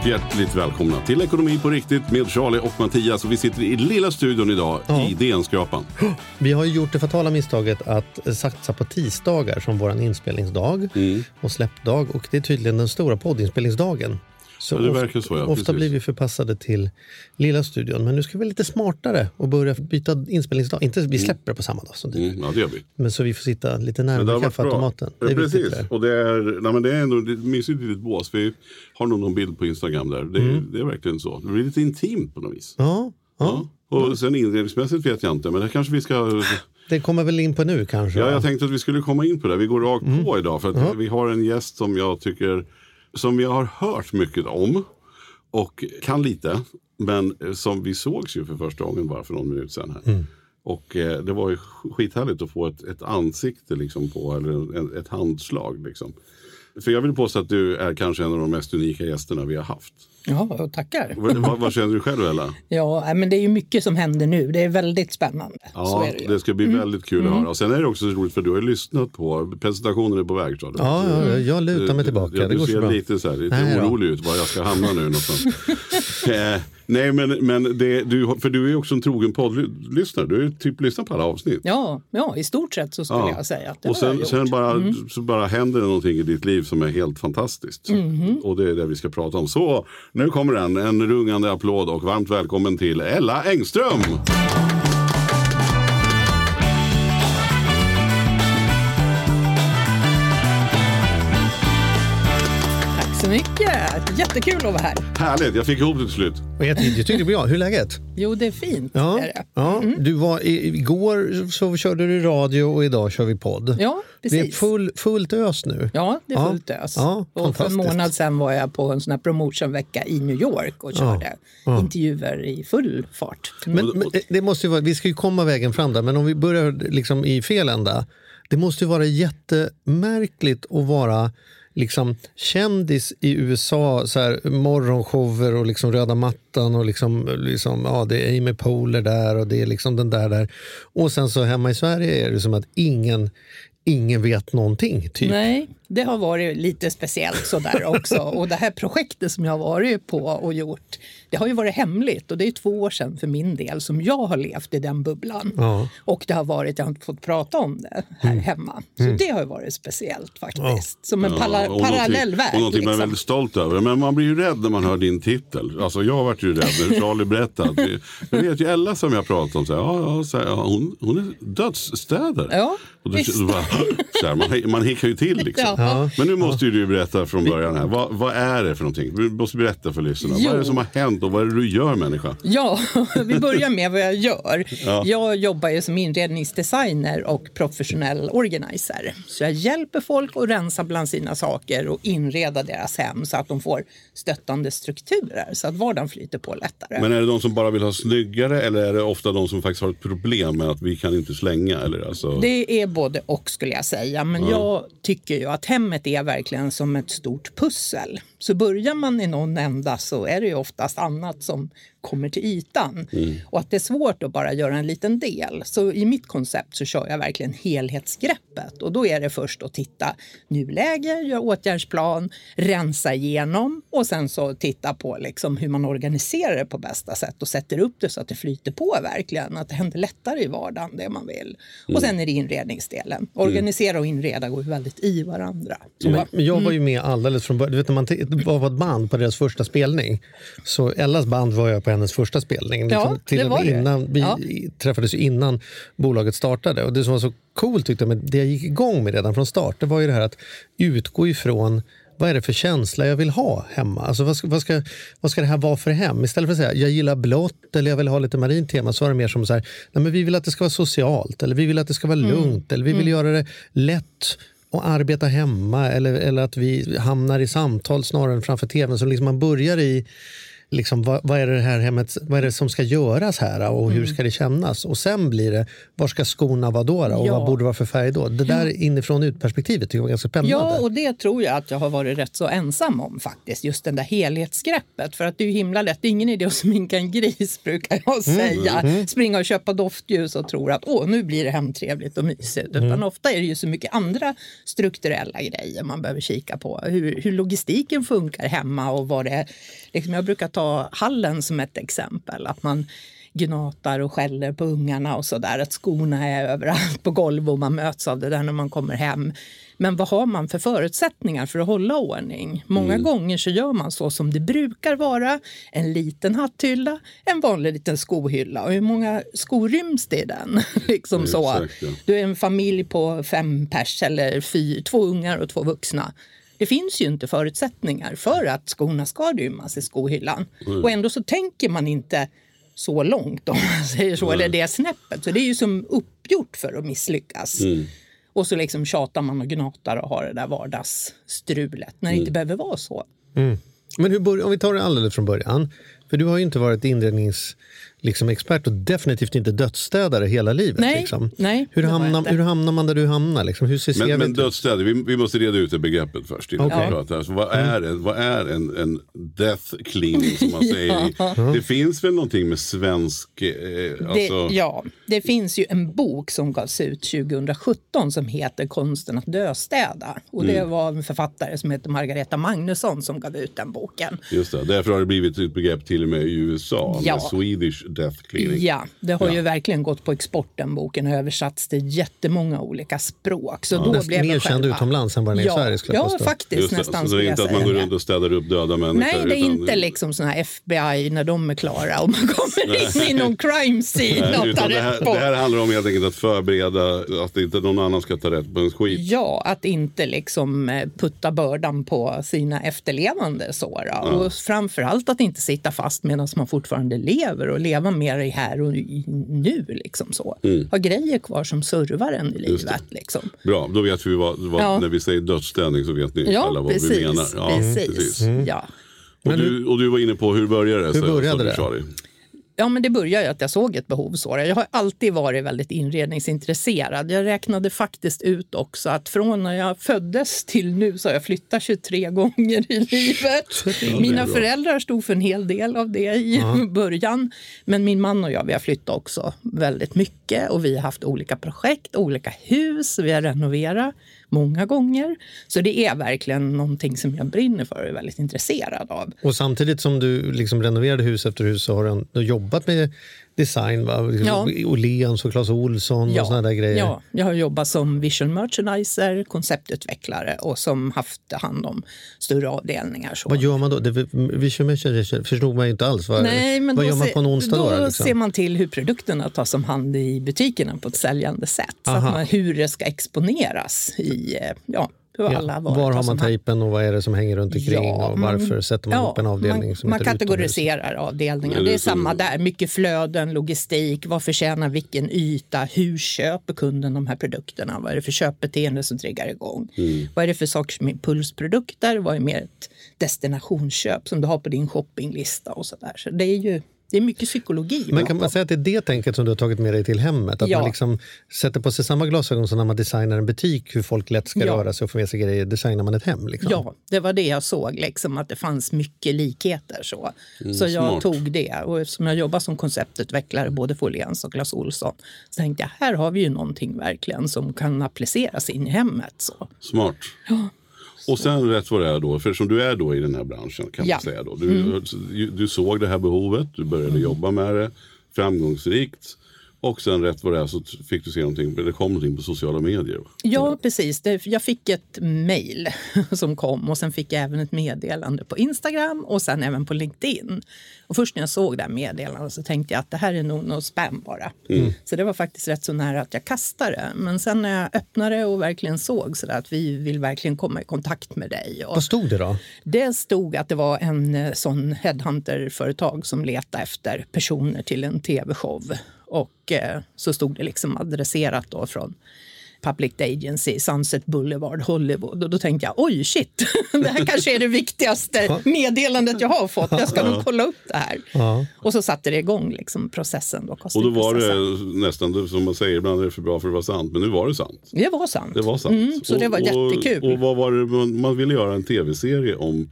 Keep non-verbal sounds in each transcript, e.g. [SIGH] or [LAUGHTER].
Och hjärtligt välkomna till Ekonomi på riktigt med Charlie och Mattias. Och vi sitter i lilla studion idag i DN-skrapan. [GASPS] Vi har gjort det fatala misstaget att satsa på tisdagar som vår inspelningsdag Mm. och släppdag. Och det är tydligen den stora poddinspelningsdagen. Så Ja, ofta- så, ja, ofta blir vi förpassade till lilla studion. Men nu ska vi vara lite smartare och börja byta inspelningsdag. Inte vi släpper det på samma dag som. Mm, ja, det gör vi. Men så vi får sitta lite närmare kaffeautomaten. Det är precis. det. Och det är, nej, men det är ändå det är ett mysigt litet bås. Vi har nog någon bild på Instagram där. Det, är- det är verkligen så. Det blir lite intimt på något vis. Mm. Ja, ja. Och sen inredningsmässigt vet jag inte. Men det kanske vi ska... det kommer väl in på nu kanske. Ja, jag tänkte att vi skulle komma in på det. Vi går rakt Mm. på idag. För att vi har en gäst som jag tycker, som jag har hört mycket om. Och kan lite. Men eh, som vi sågs ju för första gången bara för någon minut sedan. Här. Mm. Och eh, det var ju skithärligt att få ett, ett ansikte liksom på, eller en, ett handslag. Liksom. För jag vill påstå att du är kanske en av de mest unika gästerna vi har haft. Ja, tackar. Vad, vad, känner du själv Ella? [LAUGHS] Ja, men det är ju mycket som händer nu. Det är väldigt spännande. så Ja, är det, det, ska bli väldigt kul att höra. Och sen är det också så roligt för du har ju lyssnat på, presentationen är på väg. Ja, ja, jag lutar mig tillbaka. Du, det du går ser så bra. lite, så här, lite Nej orolig ut var jag ska hamna nu någonstans. [LAUGHS] eh, nej men, men det, du, för du är också en trogen poddlyssnare. Du typ lyssnat på alla avsnitt. Ja, ja, i stort sett så skulle Ja. jag säga att det och sen, sen bara, så bara händer det någonting i ditt liv som är helt fantastiskt. Mhm. Och det är det vi ska prata om. Så nu kommer den, en rungande applåd och varmt välkommen till Ella Engström! Tack så mycket. Jättekul att vara här. Härligt, jag fick ihop det till slut. Och jag, jag tyckte det var bra. Hur är läget? Jo, det är fint. Ja, Är det. ja. Mm. Du var, i, igår så körde du radio och idag kör vi podd. Ja, Det är precis. full, fullt ös nu. Ja, det är Ja. fullt ös. Ja, och för en månad sedan var jag på en sån här promotionvecka i New York och körde intervjuer i full fart. Men, men det- det måste ju vara, vi ska ju komma vägen fram där, men om vi börjar liksom i fel ända. Det måste ju vara jättemärkligt att vara liksom kändis i USA, så här, morgonshower och liksom röda mattan och liksom, liksom, ja, det är Amy Poehler där och det är liksom den där där. Och sen så hemma i Sverige är det som att ingen, ingen vet någonting. Typ. Nej, det har varit lite speciellt sådär också. Och det här projektet som jag har varit på och gjort, det har ju varit hemligt. Och det är två år sedan för min del som jag har levt i den bubblan. Ja. Och det har varit, jag har inte fått prata om det här hemma. Så det har ju varit speciellt faktiskt. Som en pala- och parallell värld. Och någonting man är liksom. väldigt stolt över. Men man blir ju rädd när man hör din titel. Alltså jag har varit ju rädd när Charlie berättade. Jag vet ju Ella som jag pratat om. Så här, ja, ja, så här, ja, hon, hon är dödsstäder. Ja, och då, bara, så här, man, man hickar ju till liksom. Ja. Men nu måste ju du berätta från början här. Vad, vad är det för någonting? Du måste berätta för lyssnarna. Vad är det Jo. som har hänt och vad är det du gör människa? Ja, [LAUGHS] vi börjar med vad jag gör. Ja. Jag jobbar ju som inredningsdesigner och professionell organizer. Så jag hjälper folk att rensa bland sina saker och inreda deras hem så att de får stöttande strukturer så att vardagen flyter på lättare. Men är det de som bara vill ha snyggare eller är det ofta de som faktiskt har ett problem med att vi kan inte slänga? Eller alltså... Det är både och skulle jag säga. Men jag tycker ju att hemmet är verkligen som ett stort pussel. Så börjar man i någon ända så är det ju oftast annat som kommer till ytan. Och att det är svårt att bara göra en liten del. Så i mitt koncept så kör jag verkligen helhetsgreppet. Och då är det först att titta nuläge, göra åtgärdsplan, rensa igenom och sen så titta på liksom hur man organiserar det på bästa sätt och sätter upp det så att det flyter på verkligen. Att det händer lättare i vardagen, det man vill. Och sen är det inredningsdelen. Organisera och inreda går ju väldigt i varandra. Så, Men men jag var ju med alldeles från början. Du vet, när man var ett band på deras första spelning. Så Ellas band var jag på hennes första spelning. Liksom, Ja, till det var med det. innan, vi Ja. träffades innan bolaget startade. Och det som var så coolt tyckte jag, med det jag gick igång med redan från start, det var ju det här att utgå ifrån vad är det för känsla jag vill ha hemma? Alltså, vad, ska, vad, ska, vad ska det här vara för hem? Istället för att säga jag gillar blått eller jag vill ha lite marint tema så var det mer som så här, nej, men vi vill att det ska vara socialt eller vi vill att det ska vara lugnt eller vi vill göra det lätt att arbeta hemma eller, eller att vi hamnar i samtal snarare än framför tvn. Så liksom man börjar i liksom, vad, vad, är det här hemmet, vad är det som ska göras här och hur ska det kännas? Och sen blir det, var ska skorna vara då? då? Och Ja. vad borde vara för färg då? Det där inifrån ut-perspektivet tycker jag var ganska spännande. Ja, och det tror jag att jag har varit rätt så ensam om faktiskt. Just den där helhetsgreppet. För att det är ju himla lätt. Det är ingen idé att sminka en gris [LAUGHS] brukar jag säga. Springa och köpa doftljus och tro att åh, nu blir det hemtrevligt och mysigt. Utan ofta är det ju så mycket andra strukturella grejer man behöver kika på. Hur, hur logistiken funkar hemma och vad det är. Liksom jag brukar ta hallen som ett exempel. Att man gnatar och skäller på ungarna och så där. Att skorna är överallt på golv och man möts av det där när man kommer hem. Men vad har man för förutsättningar för att hålla ordning? Många gånger så gör man så som det brukar vara. En liten hatthylla, en vanlig liten skohylla. Och hur många skor ryms det i den? [LAUGHS] liksom så. Exakt, ja. Du är en familj på fem pers eller fy, två ungar och två vuxna. Det finns ju inte förutsättningar för att skorna ska rymmas i skohyllan. Och ändå så tänker man inte så långt om man [LAUGHS] säger så, eller det snäppet. Så det är ju som uppgjort för att misslyckas. Och så liksom tjatar man och gnatar och har det där vardagsstrulet när det inte behöver vara så. Men hur bör, om vi tar det alldeles från början. För du har ju inte varit inredningsexpert liksom, expert och definitivt inte dödsstädare hela livet. Nej, liksom. nej, hur, det hamnar, hur hamnar man där du hamnar? Liksom? Hur ser Men, men ut? dödsstäder, vi, vi måste reda ut det begreppet först. Innan vi pratar. Alltså, vad är, en, vad är en, en death cleaning som man säger? [LAUGHS] Det finns väl någonting med svensk... Eh, Det, alltså, ja, det finns ju en bok som gavs ut 2017 som heter Konsten att döstäda. Och det Mm. var en författare som heter Margareta Magnusson som gav ut den boken. Just det, därför har det blivit ett begrepp till och med i USA. Ja. Med Swedish death cleaning. Ja, det har Ja. ju verkligen gått på export den boken och översatts till jättemånga olika språk. Så då Nästan blev det mer känd utomlands än vad den är i ja, Sverige, skulle jag Ja, påstå. faktiskt Just det, nästan så det är inte att man går runt och städar upp döda människor. Nej, det är utan- inte liksom såna här FBI när de är klara och man kommer in i någon crime scene Nej, och tar det, här, rätt på. det här handlar om helt enkelt att förbereda att inte någon annan ska ta rätt på ens skit. Ja, att inte liksom eh, putta bördan på sina efterlevande. Så, då. Och framförallt att inte sitta fast medan man fortfarande lever och leva mer i här och i nu. Liksom så. Ha grejer kvar som servar en i livet. Liksom. Bra, då vet vi vad, vad Ja. när vi säger dödsstädning så vet ni Ja, alla vad precis. vi menar. Ja, precis. Ja. Och, du, och du var inne på hur började det? Hur började så det? Ja, men det började ju att jag såg ett behov. Så. Jag har alltid varit väldigt inredningsintresserad. Jag räknade faktiskt ut också att från när jag föddes till nu så har jag flyttat 23 gånger i livet. [LAUGHS] Mina föräldrar stod för en hel del av det i [LAUGHS] början. Men min man och jag vi har flyttat också väldigt mycket och vi har haft olika projekt, olika hus, vi har renoverat många gånger. Så det är verkligen någonting som jag brinner för och är väldigt intresserad av. Och samtidigt som du liksom renoverade hus efter hus så har du jobbat med design. Va? Liksom Ja. Åhléns och Clas Ohlson och såna där grejer. Ja, jag har jobbat som visual merchandiser, konceptutvecklare och som haft hand om större avdelningar. Så. Vad gör man då? Det, visual merchandising förstod man ju inte alls. Vad, Nej, men vad då gör man på en onsdag då? Då liksom? ser man till hur produkterna tas om hand i butikerna på ett säljande sätt. Så att man, hur det ska exponeras i eh, ja, hur Ja, alla var har man tejpen och vad är det som hänger runt omkring Ja, och man- varför sätter man ihop en avdelning man, som man heter utomhus? kategoriserar avdelningar. Det är samma där. Mycket flöden, logistik, vad förtjänar vilken yta, hur köper kunden de här produkterna? Vad är det för köpbeteende som triggar igång? Mm. Vad är det för saker som är impulsprodukter? Vad är mer ett destinationsköp som du har på din shoppinglista och så där. Så det är ju det är mycket psykologi. Men kan man säga att det är det tänket som du har tagit med dig till hemmet? Att Ja. man liksom sätter på sig samma glasögon som när man designar en butik, hur folk lätt ska Ja. röra sig och få med sig grejer, designar man ett hem? Liksom. Ja, det var det jag såg, liksom, att det fanns mycket likheter. Så, så jag smart. tog det. Och eftersom jag jobbar som konceptutvecklare både för Åhléns och Clas Ohlson så tänkte jag här har vi ju någonting verkligen som kan appliceras in i hemmet. Så. Smart. Och sen rätt vad det är då, för som du är då i den här branschen kan Ja. man säga då. Du, du såg det här behovet, du började jobba med det framgångsrikt. Och sen rätt vad det är så fick du se någonting, det kom någonting på sociala medier. Ja, precis. Jag fick ett mejl [LAUGHS] som kom och sen fick jag även ett meddelande på Instagram och sen även på LinkedIn. Och först när jag såg det här meddelandet så tänkte jag att det här är nog något spam bara. Så det var faktiskt rätt så nära att jag kastade det. Men sen när jag öppnade och verkligen såg så där att vi vill verkligen komma i kontakt med dig. Och Vad stod det då? det stod att det var en eh, sån headhunter-företag som letade efter personer till en tv-show. Och eh, så stod det liksom adresserat då från Public Agency, Sunset Boulevard, Hollywood. Och då tänkte jag, oj shit, [LAUGHS] det här kanske är det viktigaste meddelandet jag har fått. Jag ska nog kolla upp det här. Och så satte det igång liksom, processen. Då, Och då var det nästan som man säger, ibland är det för bra för att vara sant. Men nu var det sant. Det var sant. Det var sant. Mm, så det var och, jättekul. Och, och vad var det, man ville göra en tv-serie om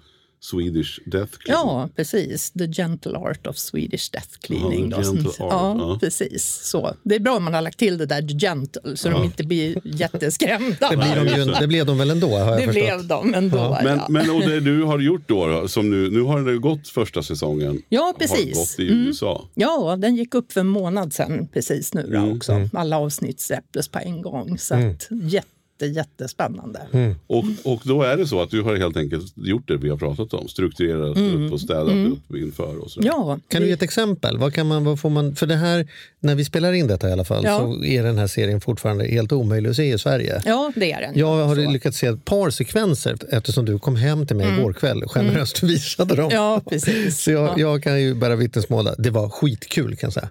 Swedish Death Clean. Ja, precis. The gentle art of Swedish death cleaning. Ja, gentle art, ja, ja. precis. Så. Det är bra om man har lagt till det där gentle så de inte blir jätteskrämda. Det, blir de ju, det blev de väl ändå har jag Det förstått. blev de ändå. Men, ja. men och det du har gjort då, som nu, nu har det gått första säsäsongen. Ja, Har precis. gått i Mm. USA. Ja, den gick upp för en månad sedan precis nu Mm, också. Alla avsnitt släpptes på en gång. Så att, jätte, jättespännande. Mm. Och, och då är det så att du har helt enkelt gjort det vi har pratat om. Strukturerat upp och städat upp inför och sådär. Mm. Ja, Kan du ge ett exempel? Vad kan man, vad får man, för det här, när vi spelar in detta i alla fall, Ja. så är den här serien fortfarande helt omöjlig att se i Sverige. ja, det är den. Jag har Så. lyckats se ett par sekvenser eftersom du kom hem till mig igår kväll generöst visade dem. Mm. Ja, precis. Så jag, Ja. jag kan ju bära vittnesmål. Det var skitkul kan jag säga.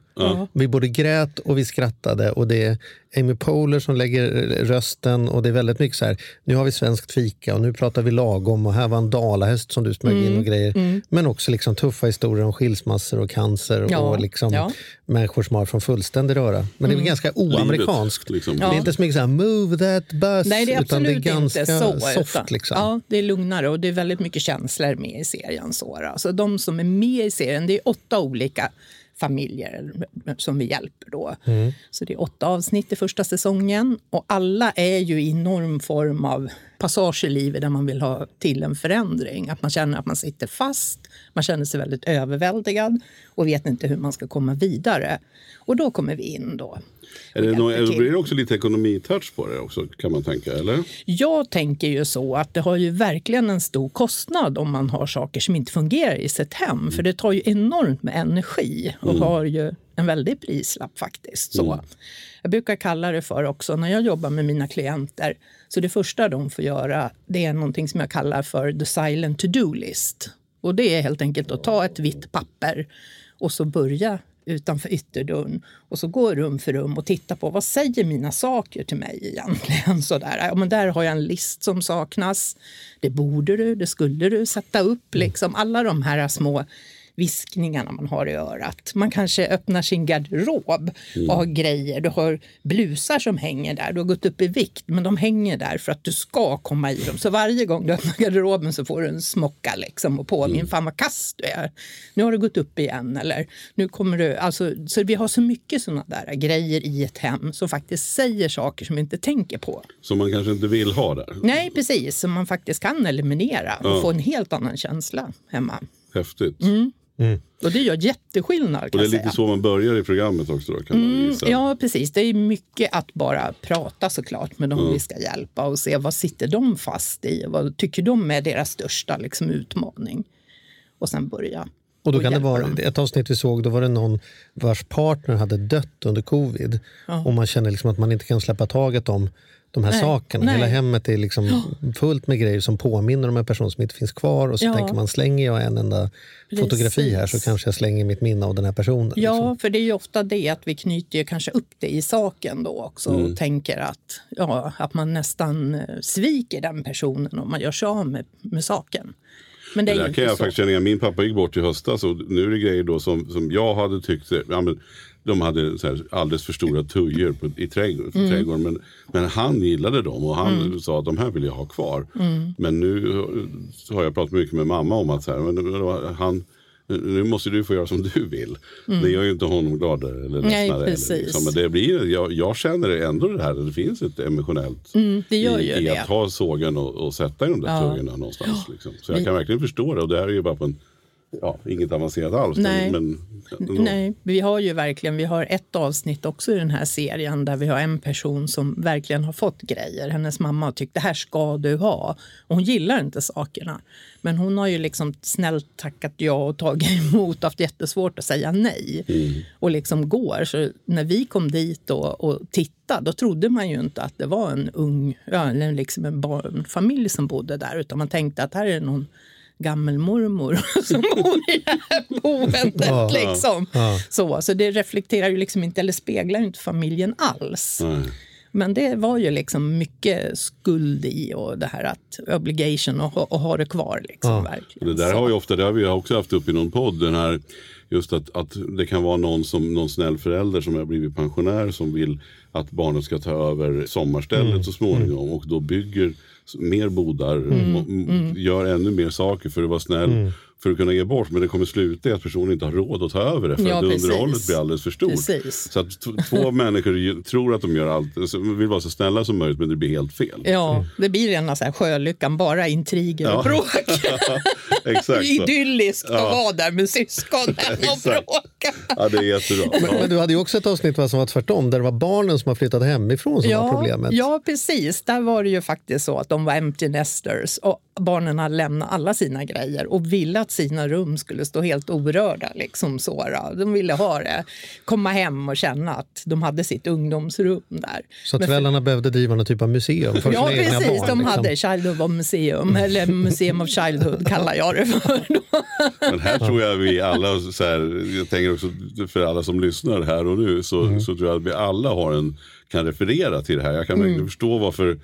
Vi både grät och vi skrattade och det är Amy Poehler som lägger rösten och det är väldigt mycket så här, nu har vi svenskt fika och nu pratar vi lagom och här var en dalahäst som du smög Mm. in och grejer. Men också liksom tuffa historier om skilsmassor och cancer Ja, och liksom ja. Mm. människor som har från fullständig röra. Men det är väl ganska oamerikanskt. Livet, liksom. Det är inte så mycket så här, move that bus, Nej, det är utan det är ganska inte så. soft. utan, liksom. Ja, det är lugnare och det är väldigt mycket känslor med i serien. Så, alltså, de som är med i serien, det är åtta olika familjer som vi hjälper. Då. Mm. Så det är åtta avsnitt i första säsongen och alla är ju i någon form av passage i livet där man vill ha till en förändring. Att man känner att man sitter fast, man känner sig väldigt överväldigad och vet inte hur man ska komma vidare. Och då kommer vi in då. Är det och nå- hjälper till. blir det också lite ekonomitouch på det också kan man tänka, eller? Jag tänker ju så att det har ju verkligen en stor kostnad om man har saker som inte fungerar i sitt hem. För det tar ju enormt med energi och har ju en väldig prislapp faktiskt. Så. Jag brukar kalla det för också när jag jobbar med mina klienter. Så det första de får göra det är någonting som jag kallar för the silent to-do-list. Och det är helt enkelt att ta ett vitt papper och så börja utanför ytterdörren och så går rum för rum och tittar på vad säger mina saker till mig egentligen. [LAUGHS] Sådär. Ja, men där har jag en list som saknas. Det borde du, det skulle du sätta upp. Liksom. Alla de här små viskningarna man har i örat. Man kanske öppnar sin garderob och har grejer. Du har blusar som hänger där. Du har gått upp i vikt, men de hänger där för att du ska komma i dem. Så varje gång du öppnar garderoben så får du en smocka liksom och påminn. Fan vad kass du är. Nu har du gått upp igen. Eller nu kommer du... Alltså, så vi har så mycket såna där grejer i ett hem som faktiskt säger saker som vi inte tänker på. Som man kanske inte vill ha där. Nej, precis. Som man faktiskt kan eliminera och få en helt annan känsla hemma. Häftigt. Mm. Och det gör jätteskillnad kan Och det är lite säga. så man börjar i programmet också då, kan man Mm, ja, precis. Det är mycket att bara prata såklart med dem vi ska hjälpa och se vad sitter de fast i. Vad tycker de är deras största liksom, utmaning? Och sen börja. Och då kan det vara, dem. ett avsnitt vi såg, då var det någon vars partner hade dött under covid. Och man känner liksom att man inte kan släppa taget om de här Nej, sakerna. nej. Hela hemmet är liksom fullt med grejer som påminner om en person som inte finns kvar. Och så Ja. tänker man, slänger jag en enda fotografi här så Precis. kanske jag slänger mitt minne av den här personen. Ja, liksom. för det är ju ofta det att vi knyter ju kanske upp det i saken då också och tänker att, ja, att man nästan eh, sviker den personen om man gör sig av med, med saken. Men det är Det ju där kan jag så. faktiskt känna igen. Min pappa gick bort i höstas och nu är det grejer då som, som jag hade tyckt, ja, men, de hade så här alldeles för stora tujor på, i trädgården, Mm. trädgården men, men han gillade dem och han sa att de här vill jag ha kvar. Mm. Men nu har jag pratat mycket med mamma om att så här, men, han, nu måste du få göra som du vill. Det gör ju inte honom gladare eller Mm. Ledsnare. liksom. Men det blir, jag, jag känner ändå det här, det finns ett emotionellt Mm, det gör i, ju i det. att ta sågen och, och sätta i de där Ja. någonstans. Liksom. Så jag kan verkligen förstå det och det här är ju bara på en ja, inget avancerat alls. Nej. Men. Nej, vi har ju verkligen, vi har ett avsnitt också i den här serien där vi har en person som verkligen har fått grejer. Hennes mamma har tyckt det här ska du ha. Och hon gillar inte sakerna. Men hon har ju liksom snällt tackat ja och tagit [LAUGHS] emot och haft jättesvårt att säga nej. Och liksom går. Så när vi kom dit och, och tittade då trodde man ju inte att det var en ung, eller liksom en barnfamilj som bodde där. Utan man tänkte att här är någon gammelmormor [LAUGHS] som bor i det här boendet. Ja. liksom. Så, så det reflekterar ju liksom inte, eller speglar ju inte familjen alls. Nej. Men det var ju liksom mycket skuld i och det här att obligation och, ha- och ha det kvar. Liksom, Och verkligen. det där har vi ofta, det har vi också haft upp i någon podd, den här just att, att det kan vara någon, som, någon snäll förälder som har blivit pensionär som vill att barnet ska ta över sommarstället Mm. så småningom och då bygger mer bodar, Mm. och m- gör ännu mer saker för att vara snäll. För att kunna ge bort, men det kommer sluta i att personen inte har råd att ta över det för Ja, att precis. underhållet blir alldeles för stort. Precis. Så att två [LAUGHS] människor tror att de gör allt, alltså, vill vara så snälla som möjligt men det blir helt fel. Ja, det blir rena så här sjölyckan, bara intriger och Ja. bråk. [LAUGHS] Exakt. Idylliskt att vara där med syskonen [LAUGHS] och bråka. Ja, det är jättebra. Men, Ja. men du hade ju också ett avsnitt som var tvärtom, där det var barnen som har flyttat hemifrån som var problemet. Ja, precis. Där var det ju faktiskt så att de var empty nesters och barnen hade lämnat alla sina grejer och ville att sina rum skulle stå helt orörda. Liksom så, då. De ville ha det, komma hem och känna att de hade sitt ungdomsrum där. Så att föräldrarna behövde driva någon typ av museum för Ja, sina egna precis. barn. de liksom. hade Childhood Museum, eller Museum of Childhood kallar jag det för. Men här tror jag vi alla, så här, jag tänker också för alla som lyssnar här och nu, så, Mm. så tror jag att vi alla har en, kan referera till det här. Jag kan Mm. verkligen förstå varför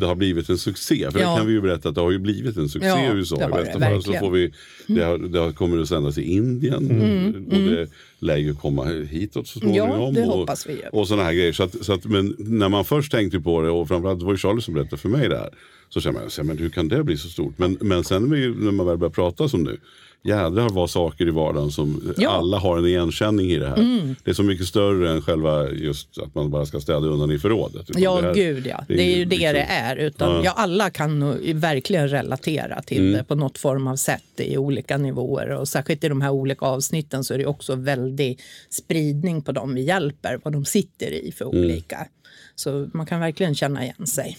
det har blivit en succé. För Ja. det kan vi ju berätta att det har ju blivit en succé Ja, i USA. det I bästa fall så får vi, det, har, det har, kommer att sändas i Indien Mm, och det lär ju komma hitåt så småningom. det och, hoppas vi. Och sådana här grejer. Så att, så att, men när man först tänkte på det och framförallt det var ju Charlie som berättade för mig det här. Så känner man, men hur kan det bli så stort? Men, men sen när man väl börjar prata som nu. Jädrar vad saker i vardagen som Ja. alla har en igenkänning i det här. Det är så mycket större än själva just att man bara ska städa undan i förrådet. Utan Ja, det här- gud ja. Det är ju det liksom- det är. Utan, ja. alla kan verkligen relatera till Mm. det på något form av sätt i olika nivåer. Och särskilt i de här olika avsnitten så är det också väldig spridning på dem vi hjälper, vad de sitter i för Mm. olika. Så man kan verkligen känna igen sig.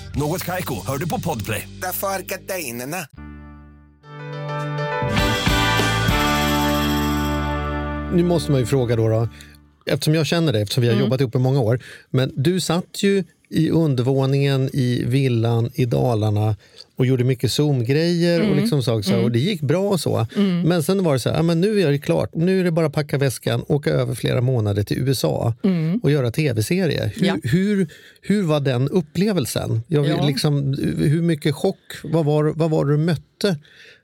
Något Kaiko, hör du på Podplay. Därför är gardinerna. Nu måste man ju fråga då, då eftersom jag känner dig, eftersom vi har Mm. jobbat ihop i många år. Men du satt ju i undervåningen i villan i Dalarna och gjorde mycket Zoom-grejer och, Mm. liksom så, så, och det gick bra och så. Men sen var det så här, ja, men nu är det klart. Nu är det bara att packa väskan, åka över flera månader till USA och göra tv-serie. Hur, Mm. Ja. hur, hur var den upplevelsen? Jag, Ja. liksom, hur mycket chock, vad var, vad var det du mötte?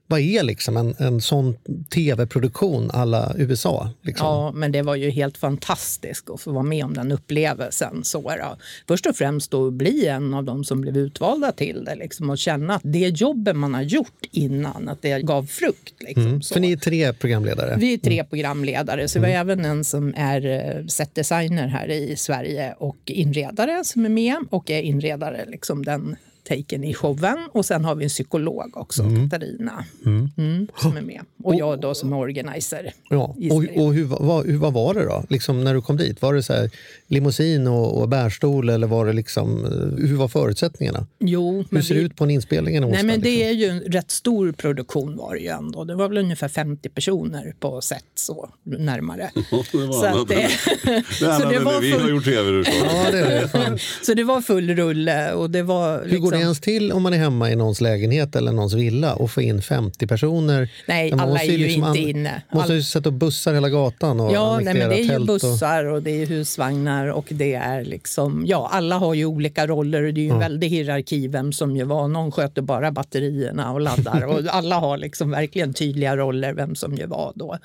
Vad är liksom en, en sån tv-produktion alla USA? Liksom? Ja, men det var ju helt fantastiskt att få vara med om den upplevelsen. Så då. Först och främst att bli en av dem som blev utvalda till det liksom, och känna att det jobbet man har gjort innan, att det gav frukt. Liksom, så. Mm. För ni är tre programledare. Vi är tre programledare, så vi har även en som är eh, setdesigner här i Sverige och inredare som är med och är inredare, liksom den taken i showen. Och sen har vi en psykolog också, Katarina, mm, som är med. Och jag då som är organizer. Ja. Och, och hur, vad, hur, vad var det då, liksom när du kom dit? Var det så här, limousin och, och bärstol eller var det liksom, eh, hur var förutsättningarna? Jo, Hur men ser vi- det ut på en inspelning en? Nej, men det liksom? är ju en rätt stor produktion var det ju ändå. Det var väl ungefär 50 personer på set så närmare. [LAUGHS] det var Så att det- [LAUGHS] så var vi full- har gjort tv Ja, det är det. Fan. [LAUGHS] Så det var full rulle och det var Hur går det ens till om man är hemma i någons lägenhet eller någons villa och får in 50 personer? Nej, Man alla måste är ju liksom inte inne. måste All- ju sätta upp bussar hela gatan och Ja, nej, men det är ju tält och- bussar och det är husvagnar och det är liksom, ja, alla har ju olika roller och det är ju en väldig hierarki vem som gör vad. Någon sköter bara batterierna och laddar och [LAUGHS] alla har liksom verkligen tydliga roller vem som gör vad då.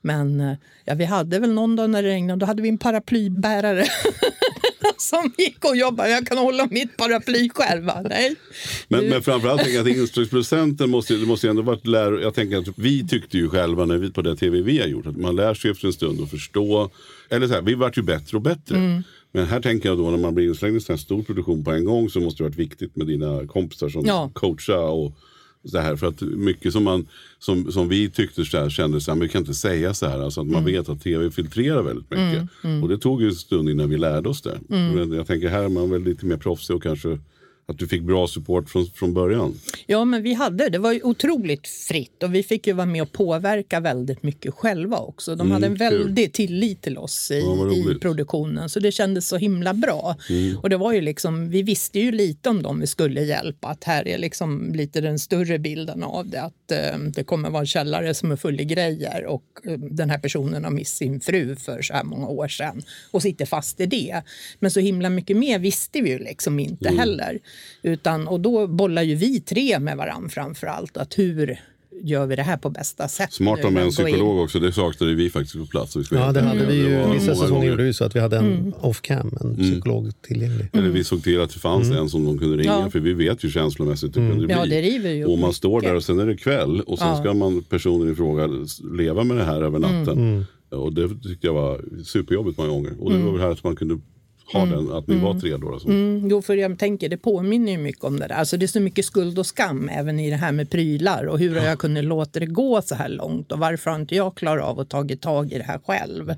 Men eh, ja, vi hade väl någon dag när det regnade, då hade vi en paraplybärare [LAUGHS] som gick och jobbade. Jag kan hålla mitt paraply själv. va? Nej. Men, men framförallt tänker jag att instruktionsprocenten måste, det måste ändå varit lär, Jag tänker att vi tyckte ju själva när vi, på det tv vi har gjort att man lär sig efter en stund att förstå. Eller så här, vi vart ju bättre och bättre. Mm. Men här tänker jag då när man blir inslängd i en sån här stor produktion på en gång så måste det varit viktigt med dina kompisar som Ja. coachar och så här. För att mycket som, man, som, som vi tyckte så här, kändes så här, men vi kan inte säga så här. Alltså att man Mm. vet att tv filtrerar väldigt mycket. Och det tog ju en stund innan vi lärde oss det. Mm. Men jag tänker här är man väl lite mer proffsig och kanske att du fick bra support från, från början. Ja, men vi hade det. var ju otroligt fritt och vi fick ju vara med och påverka väldigt mycket själva också. De hade en Mm, kul. väldig tillit till oss i, Ja, i produktionen så det kändes så himla bra. Mm. Och det var ju liksom, vi visste ju lite om dem vi skulle hjälpa. Att här är liksom lite den större bilden av det. Att eh, det kommer vara en källare som är full i grejer och eh, den här personen har mist sin fru för så här många år sedan och sitter fast i det. Men så himla mycket mer visste vi ju liksom inte Mm. heller. Utan, och då bollar ju vi tre med varandra framför allt. Att hur gör vi det här på bästa sätt? Smart nu? om en psykolog också, det saknade vi faktiskt på plats. Vi Ja, det hade vi ju. Vissa säsonger gjorde vi så att vi hade en Mm. off-cam, en psykolog tillgänglig. Eller vi såg till att det fanns en som de kunde ringa. Mm. Ja. För vi vet ju känslomässigt hur det kunde bli. Ja, det ju och man står där och sen är det kväll. Och sen Ja. ska man personen i fråga leva med det här över natten. Mm. Och det tyckte jag var superjobbigt många gånger. Och det var väl här att man kunde ha den, att ni var tre då. Alltså. Mm, jo, för jag tänker, det påminner ju mycket om det där. Alltså, det är så mycket skuld och skam även i det här med prylar. Och hur har jag kunnat låta det gå så här långt? Och varför har inte jag klarat av att tagit tag i det här själv?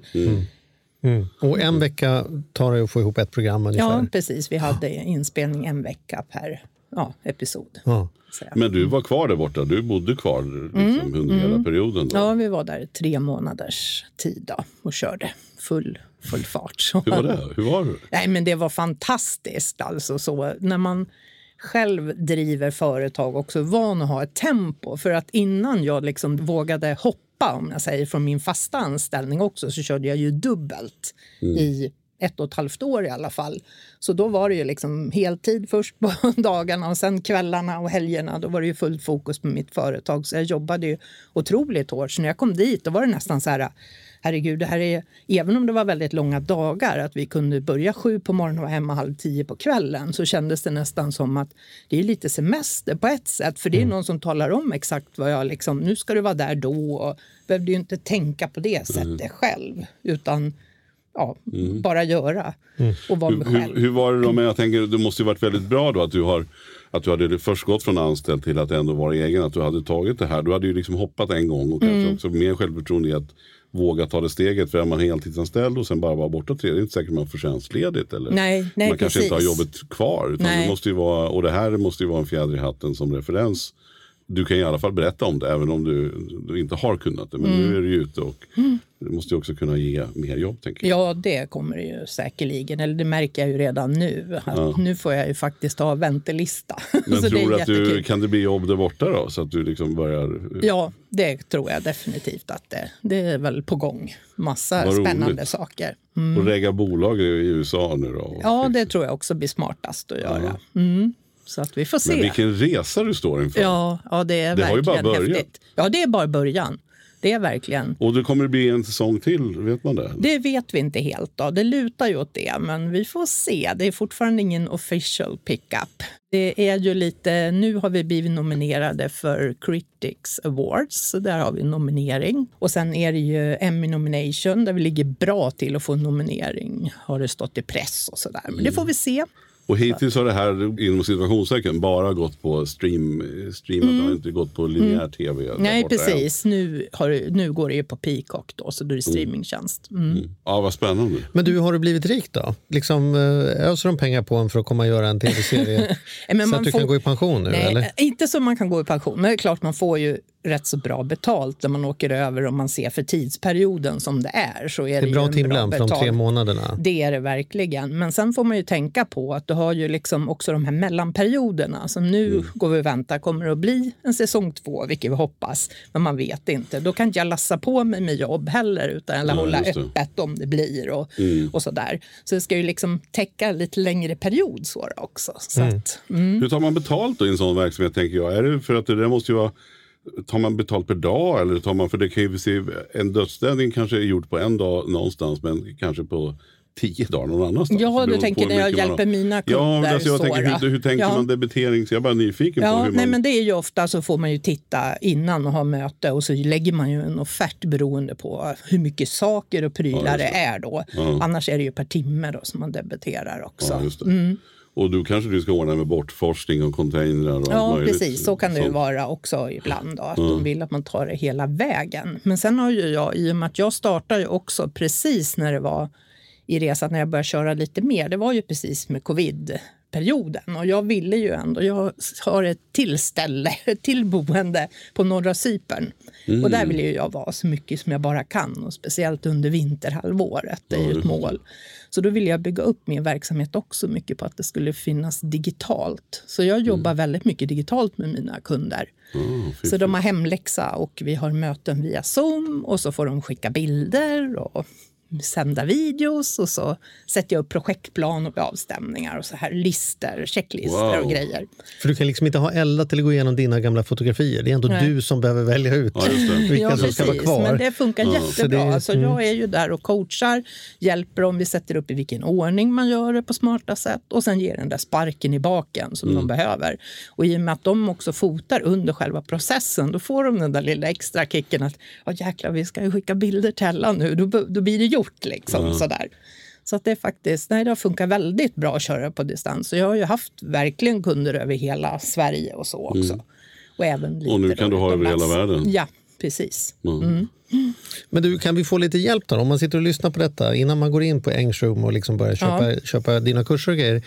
Mm. Och en vecka tar det att få ihop ett program ungefär. Ja, precis. Vi hade inspelning en vecka per ja, episod. Ja. Men du var kvar där borta. Du bodde kvar liksom, under hela perioden. Då. Mm, Ja, vi var där tre månaders tid då, och körde full, full fart. Hur var det? Hur var det? Nej, men det var fantastiskt. Alltså, så, när man själv driver företag också van att ha ett tempo. För att innan jag liksom vågade hoppa om jag säger, från min fasta anställning också så körde jag ju dubbelt i ett och ett halvt år i alla fall. Så då var det ju liksom heltid först på [LAUGHS] dagarna och sen kvällarna och helgerna. Då var det ju fullt fokus på mitt företag. Så jag jobbade ju otroligt hårt. Så när jag kom dit då var det nästan så här herregud, det här är, även om det var väldigt långa dagar, att vi kunde börja sju på morgonen och vara hemma halv tio på kvällen, så kändes det nästan som att det är lite semester på ett sätt, för det är någon som talar om exakt vad jag liksom, nu ska du vara där då, och behövde ju inte tänka på det sättet själv, utan ja, bara göra och vara mig själv. hur, hur var det då? Men jag tänker, det måste ju varit väldigt bra då att du har att du hade först gått från anställd till att ändå vara egen. Att du hade tagit det här. Du hade ju liksom hoppat en gång och Mm. kanske också mer självförtroende i att våga ta det steget. För är man heltidsanställd och sen bara vara borta tre, det är inte säkert man får tjänstledigt. Eller Nej, nej, man kanske inte har precis. jobbet kvar. Utan Nej. det måste ju vara, och det här måste ju vara en fjäder i hatten som referens. Du kan i alla fall berätta om det även om du, du inte har kunnat det. Men Mm. nu är du ju ute och Det måste ju också kunna ge mer jobb tänker jag. Ja, det kommer det ju säkerligen. Eller det märker jag ju redan nu. Ja. Nu får jag ju faktiskt ha väntelista. [LAUGHS] Men tror du att du, jättekul. kan det bli jobb där borta då? Så att du liksom börjar... Ja, det tror jag definitivt att det, det är väl på gång. Massa Vad spännande roligt. saker. Och regga bolag i USA nu då? Ja, det tror jag också blir smartast att göra. Mm. Så att vi får se. Men vilken resa du står inför. Ja, ja, det är Det har ju verkligen bara börjat. häftigt. Ja, det är bara början. Det är verkligen. Och det kommer bli en säsong till, vet man det? Det vet vi inte helt. Då. Det lutar ju åt det, men vi får se. Det är fortfarande ingen official pickup. Det är ju lite, nu har vi blivit nominerade för Critics Awards, så där har vi en nominering. Och sen är det ju Emmy nomination där vi ligger bra till att få en nominering, har det stått i press och sådär. Men det får vi se. Och hittills har det här inom situationstecken bara gått på stream, stream det har inte gått på linjär tv. Mm. Nej, borta än. precis. Nu, har, nu går det ju på Peacock då, så då är det streamingtjänst. Mm. Ja, vad spännande. Men du, har du blivit rik då? Liksom, eh, öser de pengar på en för att komma och göra en tv-serie [LAUGHS] Nej, så man att du får- kan gå i pension nu? Nej, eller? inte så man kan gå i pension. Men det är klart man får ju rätt så bra betalt när man åker över om man ser för tidsperioden som det är. Så är Det det, är bra timlön för de tre månaderna. Det är det verkligen. Men sen får man ju tänka på att du har ju liksom också de här mellanperioderna. Som nu Mm. går vi och väntar. Kommer det att bli en säsong två, vilket vi hoppas. Men man vet inte. Då kan inte jag lassa på mig med jobb heller utan eller Nej, hålla öppet om det blir och, Mm. och sådär. Så det ska ju liksom täcka lite längre period så också. Så Mm. att, mm. Hur tar man betalt då i en sån verksamhet tänker jag? Är det för att det där måste ju vara Tar man betalt per dag eller tar man, för det kan ju se, en dödsställning kanske är gjord på en dag någonstans men kanske på tio dagar någon annanstans. Ja, du tänker på när jag man hjälper har. mina Ja, kunder men alltså jag så tänker, hur, hur tänker Ja. man debitering? Så jag är bara nyfiken på Ja, hur nej, man... men det är ju ofta så får man ju titta innan och ha möte och så lägger man ju en offert beroende på hur mycket saker och prylar Ja, det det. är då. Ja. Annars är det ju per timme då som man debiterar också. Mm. Och du kanske du ska ordna med bortforskning och containrar och Ja, precis. Så kan det ju vara också ibland. Då, att Ja. de vill att man tar det hela vägen. Men sen har ju jag, i och med att jag startade ju också precis när det var i resan, när jag började köra lite mer, det var ju precis med covid-perioden. Och jag ville ju ändå, jag har ett tillställe, [LAUGHS] ett tillboende på norra Cypern. Mm. Och där vill ju jag vara så mycket som jag bara kan. Och speciellt under vinterhalvåret, det är ju ett mål. Så då ville jag bygga upp min verksamhet också mycket på att det skulle finnas digitalt. Så jag jobbar väldigt mycket digitalt med mina kunder. Så de har hemläxa och vi har möten via Zoom och så får de skicka bilder och sända videos och så sätter jag upp projektplan och avstämningar och så här listor, checklistor Wow. och grejer. För du kan liksom inte ha Ella till att gå igenom dina gamla fotografier. Det är ändå Nej. du som behöver välja ut vilka ja, som ska vara precis. kvar. Men det funkar Så jättebra. det- alltså. Jag är ju där och coachar, hjälper dem. Vi sätter upp i vilken ordning man gör det på smarta sätt och sen ger den där sparken i baken som Mm. de behöver. Och i och med att de också fotar under själva processen, då får de den där lilla extra kicken att ja jäklar, vi ska ju skicka bilder till Ella nu, då, då blir det gjort liksom. Ja. Sådär. Så att det är faktiskt, nej, det har funkat väldigt bra att köra på distans. Och jag har ju haft verkligen kunder över hela Sverige och så också. Mm. Och även lite Och nu kan du ha över hela världen. Ja, precis. Mm. Mm. Men du, kan vi få lite hjälp då? Om man sitter och lyssnar på detta innan man går in på Engsroom och liksom börjar köpa, Ja. köpa dina kurser och grejer.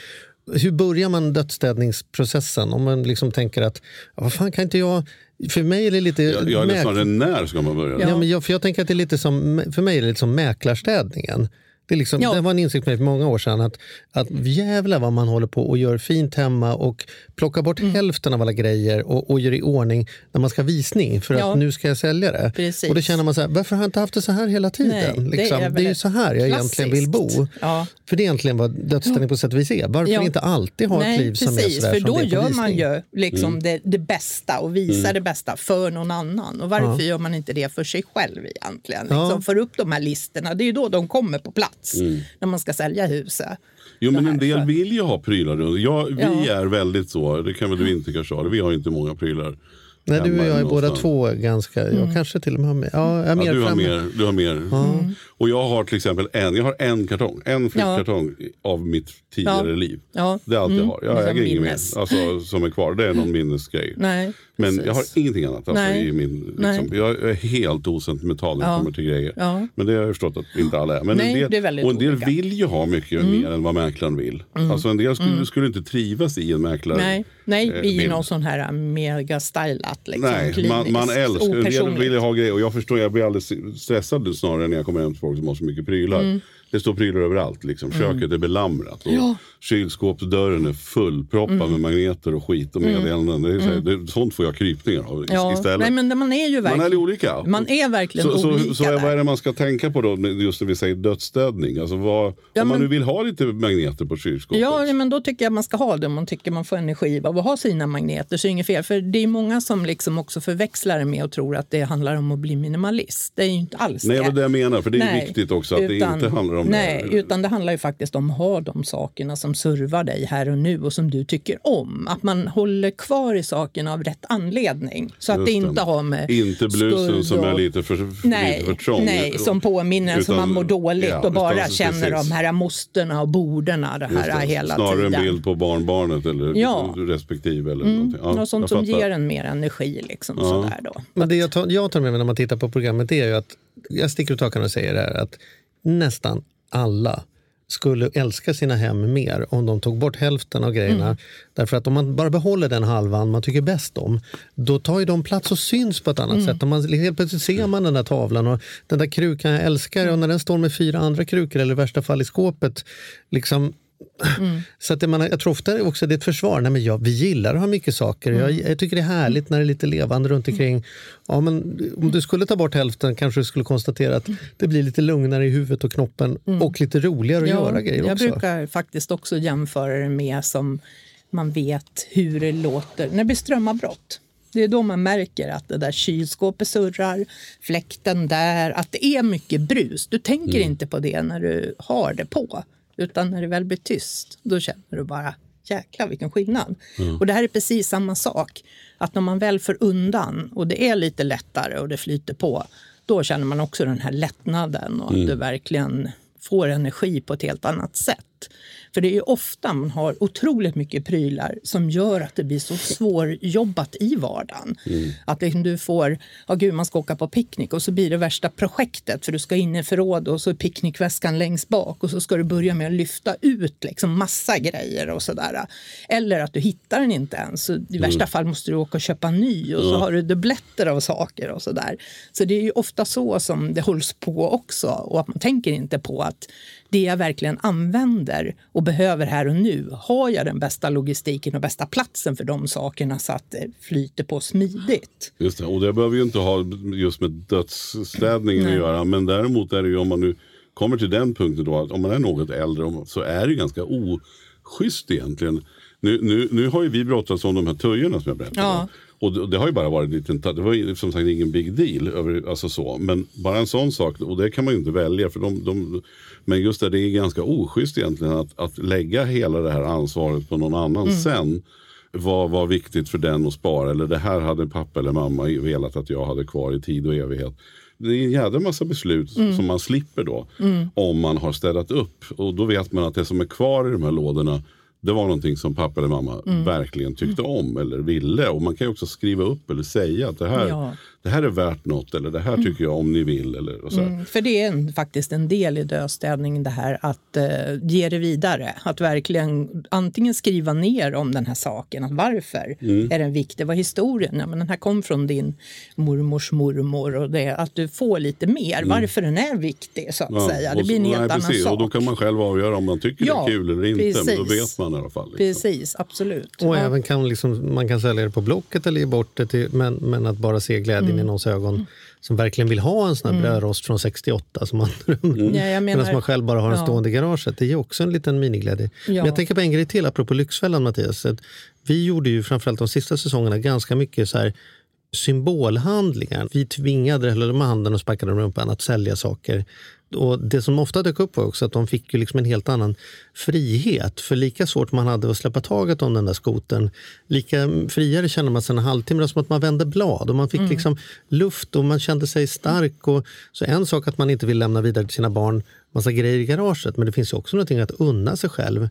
Hur börjar man dödsstädningsprocessen? Om man liksom tänker att, vad fan kan inte jag... För mig är det lite... Jag, jag är snarare när ska man börja? Ja. men jag, för jag tänker att det är lite som, för mig är det lite som mäklarstädningen. Det, liksom, Ja. det var en insikt för många år sedan att, att jävlar vad man håller på och gör fint hemma och plockar bort Mm. hälften av alla grejer och, och gör i ordning när man ska ha visning för Ja. att nu ska jag sälja det. Precis. Och då känner man så här, varför har jag inte haft det så här hela tiden? Nej, det liksom, är det, är ju så här jag egentligen vill bo. klassiskt. Ja. För det är egentligen vad dödsställning på sätt och vis är. Varför inte alltid ha Nej, ett liv som är precis, sådär för som då det på gör man ju liksom Mm. det, det bästa och visar Mm. det bästa för någon annan. Och varför gör man inte det för sig själv egentligen? Liksom, för upp de här listorna, det är ju då de kommer på plats Mm. när man ska sälja huset. Jo men en del vill ju ha prylar. Jag, vi Ja. är väldigt så, det kan väl du inte kanske ha, vi har inte många prylar. Nej, du och jag är båda två ganska, jag Mm. kanske till och med har mer. Ja, jag är mer Ja, du, har mer, du har mer. Ja. Och jag har till exempel en, jag har en kartong, en flyttkartong av mitt tidigare Ja. liv. Ja. Det är allt jag Mm. har. Jag Liksom äger inget mer alltså, som är kvar. Det är någon minnesgrej. Nej, Men jag har ingenting annat. Alltså, Nej. i min, Nej. liksom, jag är helt osentimental när det Ja. kommer till grejer. Ja. Men det har jag förstått att inte alla är. Men Nej, en del, det är väldigt och en del olika. vill ju ha mycket Mm. mer än vad mäklaren vill. Mm. Alltså en del skulle, Mm. skulle inte trivas i en mäklare. Nej, nej i bild. någon sån här mega stylat. Liksom, Nej, kliniskt, man, man älskar, jag opersonligt. vill ha grejer och jag förstår, jag blir alldeles stressad snarare när jag kommer hem till folk som har så mycket prylar. Det står prylar överallt, liksom. köket är belamrat och Mm. Ja. kylskåpsdörren är fullproppad Mm. med magneter och skit och meddelanden. Det är så här, det, sånt får jag krypningar av Ja, istället. nej, men man är ju man verkligen, är olika. man är verkligen så, olika så, så där. vad är det man ska tänka på då, just när vi säger dödsstädning? Alltså vad, Ja, om man men- nu vill ha lite magneter på kylskåpet. Ja, men då tycker jag man ska ha det om man tycker man får energi av att ha sina magneter. Så är det inget fel. För det är många som liksom också förväxlar det med och tror att det handlar om att bli minimalist. Det är ju inte alls Nej, det. det är det jag menar. För det är Nej, viktigt också att det utan- inte handlar om nej, det. utan det handlar ju faktiskt om att ha de sakerna som servar dig här och nu och som du tycker om. Att man håller kvar i sakerna av rätt anledning. Så att Just det det. inte har med Inte blusen skuld som är och- lite för, Nej, lite för trång. nej, som påminner som Utan- man mår dåligt ja, och bara utan- känner precis. de här måstena och bordena det här det. hela Snarare tiden. en bild på barnbarnet eller Ja. respektive. Eller Mm, någonting. Ja, och sånt som fattar. ger en mer energi. Liksom, Ja. sådär då. Men det jag tar, jag tar med mig när man tittar på programmet är ju att, jag sticker ut hakan och säger det här, att nästan alla skulle älska sina hem mer om de tog bort hälften av grejerna. Mm. Därför att om man bara behåller den halvan man tycker bäst om, då tar ju de plats och syns på ett annat Mm. sätt. Om man, helt plötsligt ser man den där tavlan och den där krukan jag älskar och när den står med fyra andra krukor eller i värsta fall i skåpet. Liksom, Mm. [LAUGHS] så att man, jag tror ofta också det är ett försvar. Nej, men jag, vi gillar att ha mycket saker. Jag, Mm. jag tycker det är härligt när det är lite levande runt omkring. Ja, men om du skulle ta bort hälften kanske du skulle konstatera att det blir lite lugnare i huvudet och knoppen och lite roligare att göra grejer Mm. jag också. brukar faktiskt också jämföra det med som man vet hur det låter när det blir strömavbrott. Det är då man märker att det där kylskåpet surrar, fläkten där, att det är mycket brus. Du tänker Mm. inte på det när du har det på, utan när det väl blir tyst, då känner du bara jäklar vilken skillnad. Och det här är precis samma sak, att när man väl får undan och det är lite lättare och det flyter på, då känner man också den här lättnaden och att du verkligen får energi på ett helt annat sätt. För det är ju ofta man har otroligt mycket prylar som gör att det blir så svårjobbat i vardagen. Att liksom du får, ja gud man ska åka på picknick och så blir det värsta projektet för du ska in i förråd och så är picknickväskan längst bak och så ska du börja med att lyfta ut liksom massa grejer och sådär. Eller att du hittar den inte ens. I värsta fall måste du åka och köpa ny och så har du dubbletter av saker och sådär. Så det är ju ofta så som det hålls på också och att man tänker inte på att det jag verkligen använder och behöver här och nu, har jag den bästa logistiken och bästa platsen för de sakerna så att det flyter på smidigt? Just det. Och det behöver ju inte ha just med dödsstädningen att göra. Men däremot är det ju om man nu kommer till den punkten då att om man är något äldre så är det ganska oschysst egentligen. Nu, nu, nu har ju vi brottats om de här tujorna som jag berättade Ja. Och det, det har ju bara varit en liten, det var som sagt ingen big deal. Över, alltså så. Men bara en sån sak, och det kan man ju inte välja. För de, de, men just det, det är ganska oschysst egentligen att, att lägga hela det här ansvaret på någon annan Mm. sen. Vad var viktigt för den att spara? Eller det här hade pappa eller mamma velat att jag hade kvar i tid och evighet. Det är en jävla massa beslut Mm. som man slipper då. Om man har städat upp. Och då vet man att det som är kvar i de här lådorna. Det var någonting som pappa eller mamma Mm. verkligen tyckte om eller ville. Och man kan ju också skriva upp eller säga att det här, Ja. det här är värt något. Eller det här tycker jag om ni vill. Eller, och så. Mm, för det är en, faktiskt en del i dödstädning det här att eh, ge det vidare. Att verkligen antingen skriva ner om den här saken, att varför Mm. är den viktig, vad är historien? Ja, men den här kom från din mormors mormor och det, att du får lite mer, varför den är viktig så att Mm. Ja, säga. Det och blir en helt nej, annan precis. sak. Och då kan man själv avgöra om man tycker det är kul eller inte. Men då precis. vet man i alla fall. Liksom. Precis, absolut. Och Ja. även kan liksom, man kan sälja det på Blocket eller ge bort det till, men, men att bara se glädjen Mm. i någons ögon som verkligen vill ha en sån här brödrost från 68 som man [LAUGHS] drömmer om. Ja, jag menar- Medan man själv bara har en Ja. stående i garaget. Det är ju också en liten miniglädje. Men Ja. jag tänker på en grej till apropå Lyxfällan Mattias. Att vi gjorde ju framförallt de sista säsongerna ganska mycket så här symbolhandlingar. Vi tvingade, eller de handen och sparkade i rumpan att sälja saker. Och det som ofta dök upp var också att de fick ju liksom en helt annan frihet. För lika svårt man hade att släppa taget om den där skoten, lika friare kände man sig en halvtimme. Det var som att man vände blad och man fick liksom luft och man kände sig stark. Och, så en sak att man inte vill lämna vidare till sina barn massa grejer i garaget, men det finns också någonting att unna sig själv.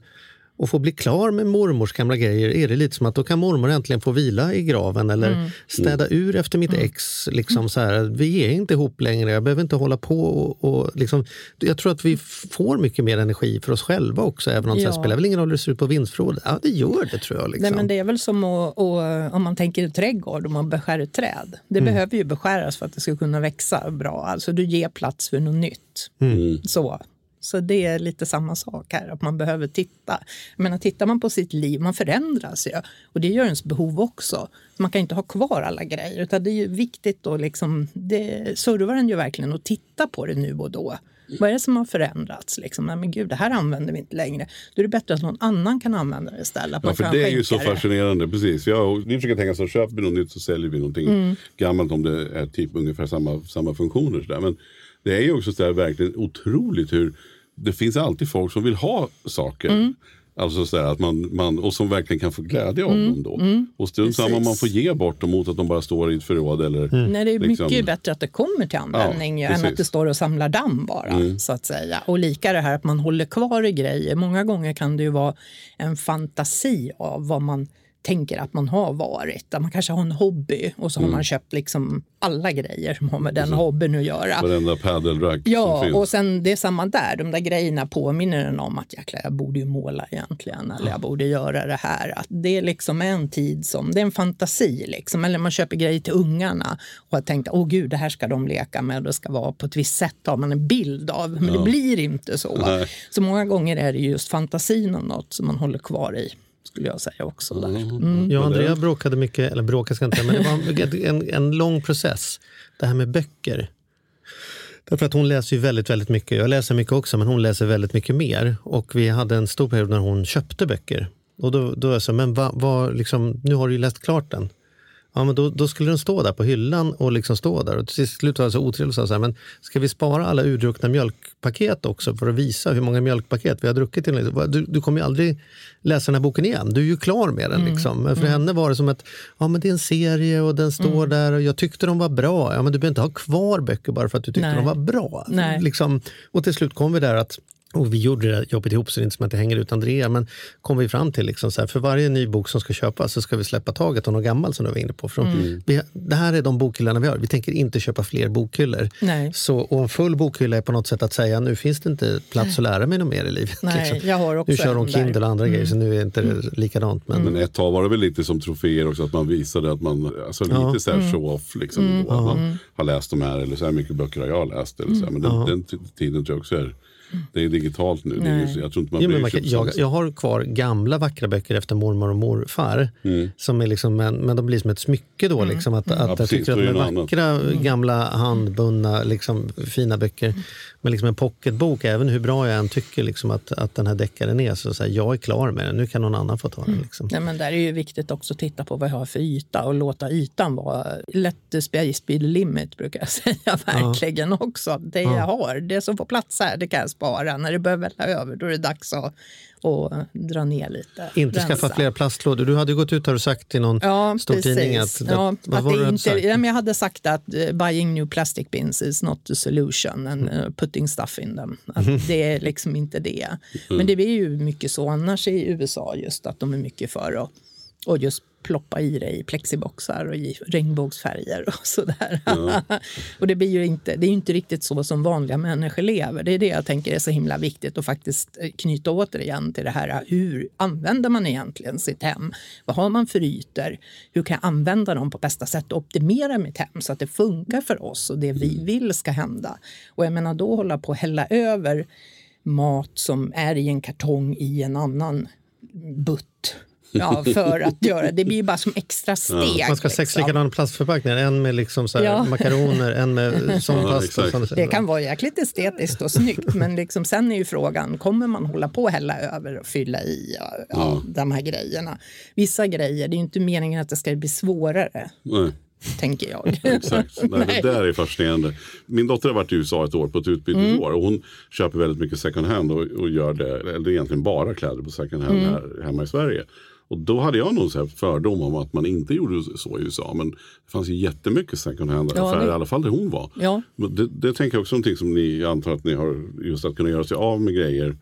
Och få bli klar med mormors gamla grejer är det lite som att då kan mormor äntligen få vila i graven eller Mm. städa ur efter mitt ex. Liksom så här, vi är inte ihop längre, jag behöver inte hålla på. Och, och liksom, jag tror att vi får mycket mer energi för oss själva också, även om det Ja. spelar väl ingen roll hur det ser ut på vinstförrådet. Ja, det gör det tror jag. Liksom. Nej, men det är väl som att, att, om man tänker trädgård, om man beskär ett träd. Det Mm. behöver ju beskäras för att det ska kunna växa bra. Alltså du ger plats för något nytt. Mm. Så. Så det är lite samma sak här, att man behöver titta. Jag menar, tittar man på sitt liv, man förändras ju. Och det gör ens behov också. Man kan inte ha kvar alla grejer, utan det är ju viktigt då liksom, det servar en ju verkligen att titta på det nu och då. Vad är det som har förändrats? Liksom? Nej, men gud, det här använder vi inte längre. Då är det bättre att någon annan kan använda det istället. Att Ja, för det är ju så det. fascinerande. Precis. Jag, vi försöker tänka så, köper vi något nytt så säljer vi någonting Mm. gammalt om det är typ ungefär samma, samma funktioner. Så där. Men det är ju också så där, verkligen otroligt hur det finns alltid folk som vill ha saker. Mm. Alltså så att man, man, och som verkligen kan få glädje av Mm, dem då. mm. Och strunt samma man får ge bort dem mot att de bara står i ett förråd. Eller, Nej, det är liksom- mycket bättre att det kommer till användning Ja, än precis. att det står och samlar damm bara. Mm. så att säga. Och lika det här att man håller kvar i grejer. Många gånger kan det ju vara en fantasi av vad man tänker att man har varit. Att man kanske har en hobby och så har Mm. man köpt liksom alla grejer som har med den hobbyn att göra. Varenda padelrack som Ja, finns. och sen det är samma där. De där grejerna påminner en om att jäklar, jag borde ju måla egentligen. Eller jag borde göra det här. Att det är liksom en tid som, det är en fantasi liksom. Eller man köper grejer till ungarna och har tänkt, åh gud, det här ska de leka med. Det ska vara på ett visst sätt. Har man en bild av. Men Ja. det blir inte så. Nej. Så många gånger är det just fantasin om något som man håller kvar i. Skulle jag säga också. Där. Mm. Jag och Andrea bråkade mycket, eller bråkade ska inte men det var [LAUGHS] en, en lång process. Det här med böcker. Därför att hon läser ju väldigt, väldigt mycket. Jag läser mycket också, men hon läser väldigt mycket mer. Och vi hade en stor period när hon köpte böcker. Och då, då var jag så, men vad, vad, liksom, nu har du ju läst klart den. Ja, men då, då skulle den stå där på hyllan och liksom stå där. Och till slut var jag så otrevlig och sa så här, men ska vi spara alla urdruckna mjölkpaket också för att visa hur många mjölkpaket vi har druckit? till? Du, du kommer ju aldrig läsa den här boken igen. Du är ju klar med den. Mm. Liksom. Men för Mm. henne var det som att ja, men det är en serie och den står Mm. där och jag tyckte de var bra. Ja, men du behöver inte ha kvar böcker bara för att du tyckte Nej. de var bra. Liksom, och till slut kom vi där att och vi gjorde det jobbet ihop så det är inte som att jag hänger ut Andrea. Men kom vi fram till liksom så här, för varje ny bok som ska köpas så ska vi släppa taget om någon gammal som du var inne på. För Mm. vi, det här är de bokhyllorna vi har. Vi tänker inte köpa fler bokhyllor. Nej. Så, och en full bokhylla är på något sätt att säga nu finns det inte plats att lära mig något mer i livet. Nej, jag har också nu kör de. Kindle och andra Mm. grejer så nu är inte det likadant. Men, Men ett tag var det väl lite som troféer också att man visade att man, alltså Ja. lite så här Mm. show-off liksom. Mm. Att man har läst de här eller så här mycket böcker har jag läst. Eller så här. Men den, den tiden tror jag också är, det är digitalt nu. Är, jag tror inte man Jo, man kan, jag, jag har kvar gamla vackra böcker efter mormor och morfar. Mm. Som är liksom, men, men de blir som ett smycke då. Liksom, att, Ja, att jag precis, tycker att de det är något annat. vackra, Mm. gamla, handbundna, liksom, fina böcker. Men liksom en pocketbok, även hur bra jag än tycker liksom, att, att den här deckaren är, så, så här, jag är klar med den. Nu kan någon annan få ta den. Liksom. Nej, men där är ju viktigt också att titta på vad jag har för yta och låta ytan vara let the space be the limit brukar jag [LAUGHS] säga verkligen också. Det Ja. jag har, det som får plats här, det kan jag spara. När det börjar välla över då är det dags att, att dra ner lite. Inte rensa. skaffa fler plastlådor. Du hade gått ut här och sagt till någon Ja, stor precis. tidning att... ja, vad att det inte, sagt? ja, men jag hade sagt att eh, buying new plastic bins is not the solution and uh, putting stuff in them. Mhm. Det är liksom inte det. Men det är ju mycket så annars i USA just att de är mycket för att och just ploppa i i plexiboxar och i regnbågsfärger och sådär. Ja. [LAUGHS] och det blir ju inte, det är ju inte riktigt så som vanliga människor lever. Det är det jag tänker är så himla viktigt att faktiskt eh, knyta återigen till det här. Hur använder man egentligen sitt hem? Vad har man för ytor? Hur kan jag använda dem på bästa sätt och optimera mitt hem så att det funkar för oss och det vi vill ska hända? Och jag menar då hålla på att hälla över mat som är i en kartong i en annan butt. Ja, för att [LAUGHS] göra det blir ju bara som extra steg. Man ska ha sex liksom. likadana plastförpackningar. En med liksom så här Ja. makaroner, en med [LAUGHS] sån Ja, pasta. exakt. sån- Det kan vara jäkligt estetiskt och snyggt men liksom sen är ju frågan, kommer man hålla på och hälla över och fylla i ja, ja, Ja. de här grejerna? Vissa grejer, det är ju inte meningen att det ska bli svårare, Nej. tänker jag. [LAUGHS] Exakt. Nej, Nej. det där är fascinerande. Min dotter har varit i USA ett år på ett utbytesår Mm. och hon köper väldigt mycket second hand och, och gör det, eller egentligen bara kläder på second hand Mm. här hemma i Sverige. Och då hade jag nog så fördom om att man inte gjorde så i USA. Men det fanns ju jättemycket second hand Ja, i alla fall där hon var. Ja. Det, det tänker jag också någonting som ni antar att ni har, just att kunna göra sig av med grejer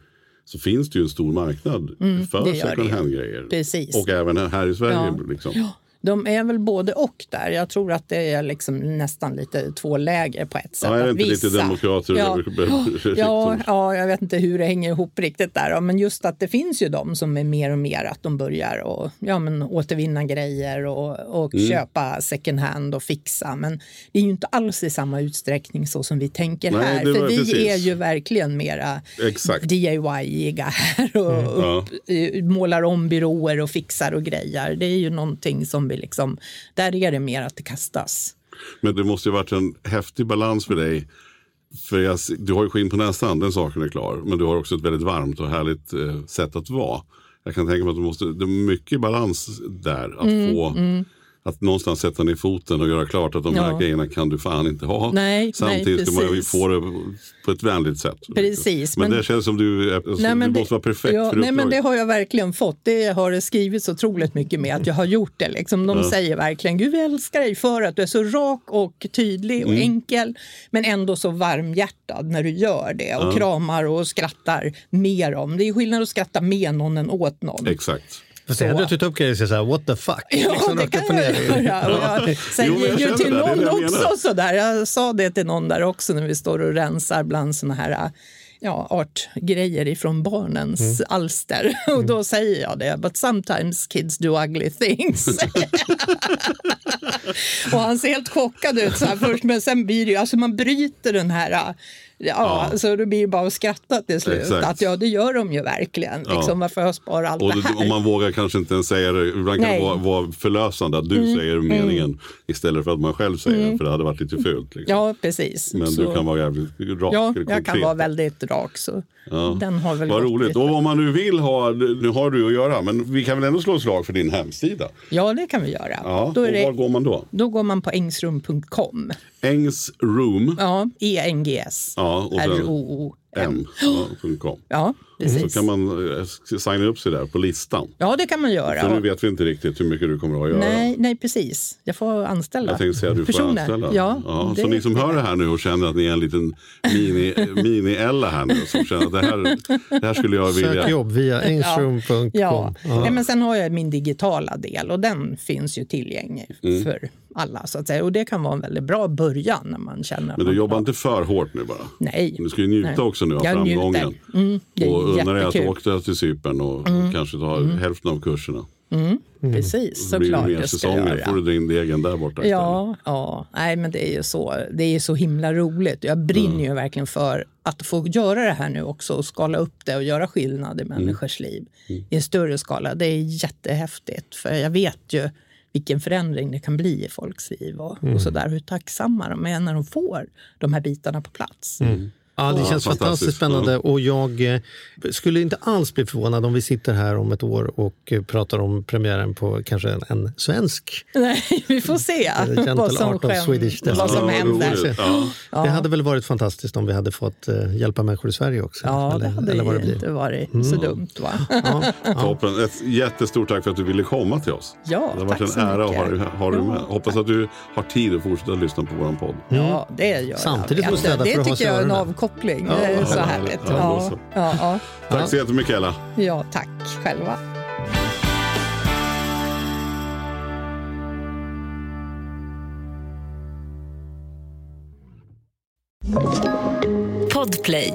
så finns det ju en stor marknad för Mm, gör second hand-grejer. Och även här i Sverige. Ja. Liksom. De är väl både och där. Jag tror att det är liksom nästan lite två läger på ett sätt. Ja, är det inte lite demokrater? Ja, [LAUGHS] ja, ja, jag vet inte hur det hänger ihop riktigt där. Men just att det finns ju de som är mer och mer att de börjar och, ja, men, återvinna grejer och, och Mm. köpa second hand och fixa. Men det är ju inte alls i samma utsträckning så som vi tänker Nej, här. det För vi precis. är ju verkligen mera. DIY-iga här och Mm. Ja. upp, eh, målar om byråer och fixar och grejer. Det är ju någonting som vi liksom, där är det mer att det kastas. Men det måste ju varit en häftig balans för dig. För jag, du har ju skinn på näsan, den saken är klar. Men du har också ett väldigt varmt och härligt eh, sätt att vara. Jag kan tänka mig att du måste, det är mycket balans där. Att Mm, få att någonstans sätta ner foten och göra klart att de här Ja. grejerna kan du fan inte ha. Nej, Samtidigt ska man ju få det på ett vänligt sätt. Precis, Men, men- det känns som du, är- alltså, Nej, men du måste vara perfekt ja, för Nej, men det har jag verkligen fått. Det har det skrivits otroligt mycket med att jag har gjort det. Liksom. De säger verkligen, Gud vi älskar dig för att du är så rak och tydlig och Mm. enkel. Men ändå så varmhjärtad när du gör det och kramar och skrattar mer om. Det är skillnad att skratta med någon än åt någon. Exakt. Det händer att du tar upp grejer och säger så här, what the fuck? Ja, Liksom det kan jag göra. Jag säger ju till det någon det också sådär. Jag sa det till någon där också när vi står och rensar bland såna här ja, artgrejer ifrån barnens Mm. alster. [LAUGHS] Och då säger jag det, but sometimes kids do ugly things. [LAUGHS] och han ser helt chockad ut så här först, men sen blir det ju, alltså man bryter den här Ja, så det blir bara att skratta till slut. Exakt. Att ja, det gör de ju verkligen. Ja. Liksom, varför jag sparar allt Och det det, här? om man vågar kanske inte ens säga det. Ibland kan det vara, vara förlösande att du säger meningen istället för att man själv säger den. För det hade varit lite fult. Liksom. Ja, precis. Men Så- du kan vara jävligt rak Ja, och jag kan vara väldigt rak. Så Ja. den har väl Vad roligt. Och om man nu vill ha, nu har du att göra, men vi kan väl ändå slå ett slag för din hemsida? Ja, det kan vi göra. Ja, då, och är var det, går man då? då går man på engsrum.com. Engs Room. Ja, E-N-G-S. Ja, och sen R-O-O-M. Ja, .com. Ja, Så precis. kan man eh, signa upp sig där på listan. Ja, det kan man göra. För nu vet vi inte riktigt hur mycket du kommer att göra. nej, nej, precis. Jag får anställa Jag tänkte säga att du får personer. anställa. Ja, så det- ni som hör det här nu och känner att ni är en liten mini- [LAUGHS] mini-Ella här nu som känner att det här, det här skulle jag vilja. Sök jobb via engsroom.com. Ja, Ja. Nej, men sen har jag min digitala del och den finns ju tillgänglig Mm. för alla. Så att säga. Och det kan vara en väldigt bra början när man känner Men du jobbar inte för hårt nu bara? Nej. Du ska ju njuta Nej. också nu av Jag njuter. framgången. Mm, och unna dig att. Mm. åka till Cypern och kanske ta hälften av kurserna. Precis, Då blir det såklart mer jag ska säsonger. göra. får du dra in degen där borta. Ja, ja. Nej, men det är ju så, det är så himla roligt. Jag brinner ju verkligen för att få göra det här nu också och skala upp det och göra skillnad i människors liv i en större skala. Det är jättehäftigt för jag vet ju vilken förändring det kan bli i folks liv och, och sådär. Hur tacksamma de är när de får de här bitarna på plats. Ja, det Ja, känns fantastiskt. fantastiskt spännande och jag eh, skulle inte alls bli förvånad om vi sitter här om ett år och eh, pratar om premiären på kanske en, en svensk. Nej, [LAUGHS] vi får se Gentle vad som, Art of Swedish vad som Ja, händer. Ja. Det hade väl varit fantastiskt om vi hade fått eh, hjälpa människor i Sverige också. Ja, eller, det hade eller vad det blir. inte varit så dumt. va? [LAUGHS] Toppen. Ett jättestort tack för att du ville komma till oss. Ja, det har varit en ära att ha dig, mycket. ha dig Ja, med. Hoppas att du har tid att fortsätta lyssna på vår podd. Ja, det gör jag. Samtidigt får du städa det för att ha öronen. Avkoppling. Ja, det är så härligt. ja, Ja, så. ja, ja, Tack så jättemycket Ella. ja, tack själva. Podplay.